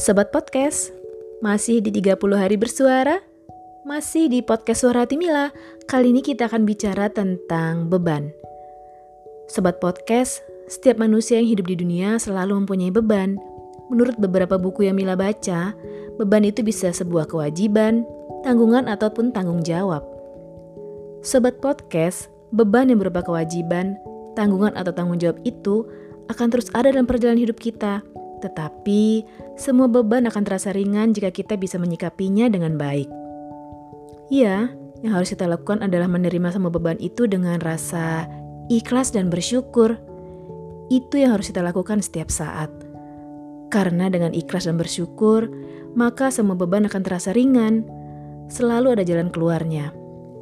Sobat Podcast, masih di 30 hari bersuara? Masih di podcast Suara Hati Mila. Kali ini kita akan bicara tentang beban. Sobat Podcast, setiap manusia yang hidup di dunia selalu mempunyai beban. Menurut beberapa buku yang Mila baca, beban itu bisa sebuah kewajiban, tanggungan ataupun tanggung jawab. Sobat Podcast, beban yang berupa kewajiban, tanggungan atau tanggung jawab itu akan terus ada dalam perjalanan hidup kita. Tetapi, semua beban akan terasa ringan jika kita bisa menyikapinya dengan baik. Ya, yang harus kita lakukan adalah menerima semua beban itu dengan rasa ikhlas dan bersyukur. Itu yang harus kita lakukan setiap saat. Karena dengan ikhlas dan bersyukur, maka semua beban akan terasa ringan. Selalu ada jalan keluarnya.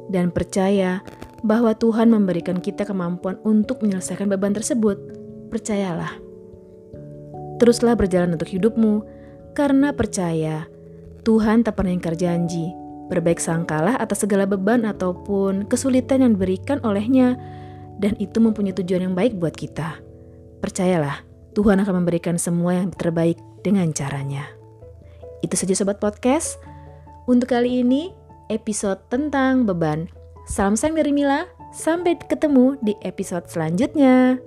Dan percaya bahwa Tuhan memberikan kita kemampuan untuk menyelesaikan beban tersebut percayalah. Teruslah berjalan untuk hidupmu, karena percaya Tuhan tak pernah ingkar janji. Berbaik sangkalah atas segala beban ataupun kesulitan yang diberikan olehnya, dan itu mempunyai tujuan yang baik buat kita. Percayalah, Tuhan akan memberikan semua yang terbaik dengan caranya. Itu saja Sobat Podcast. Untuk kali ini, episode tentang beban. Salam sayang dari Mila, sampai ketemu di episode selanjutnya.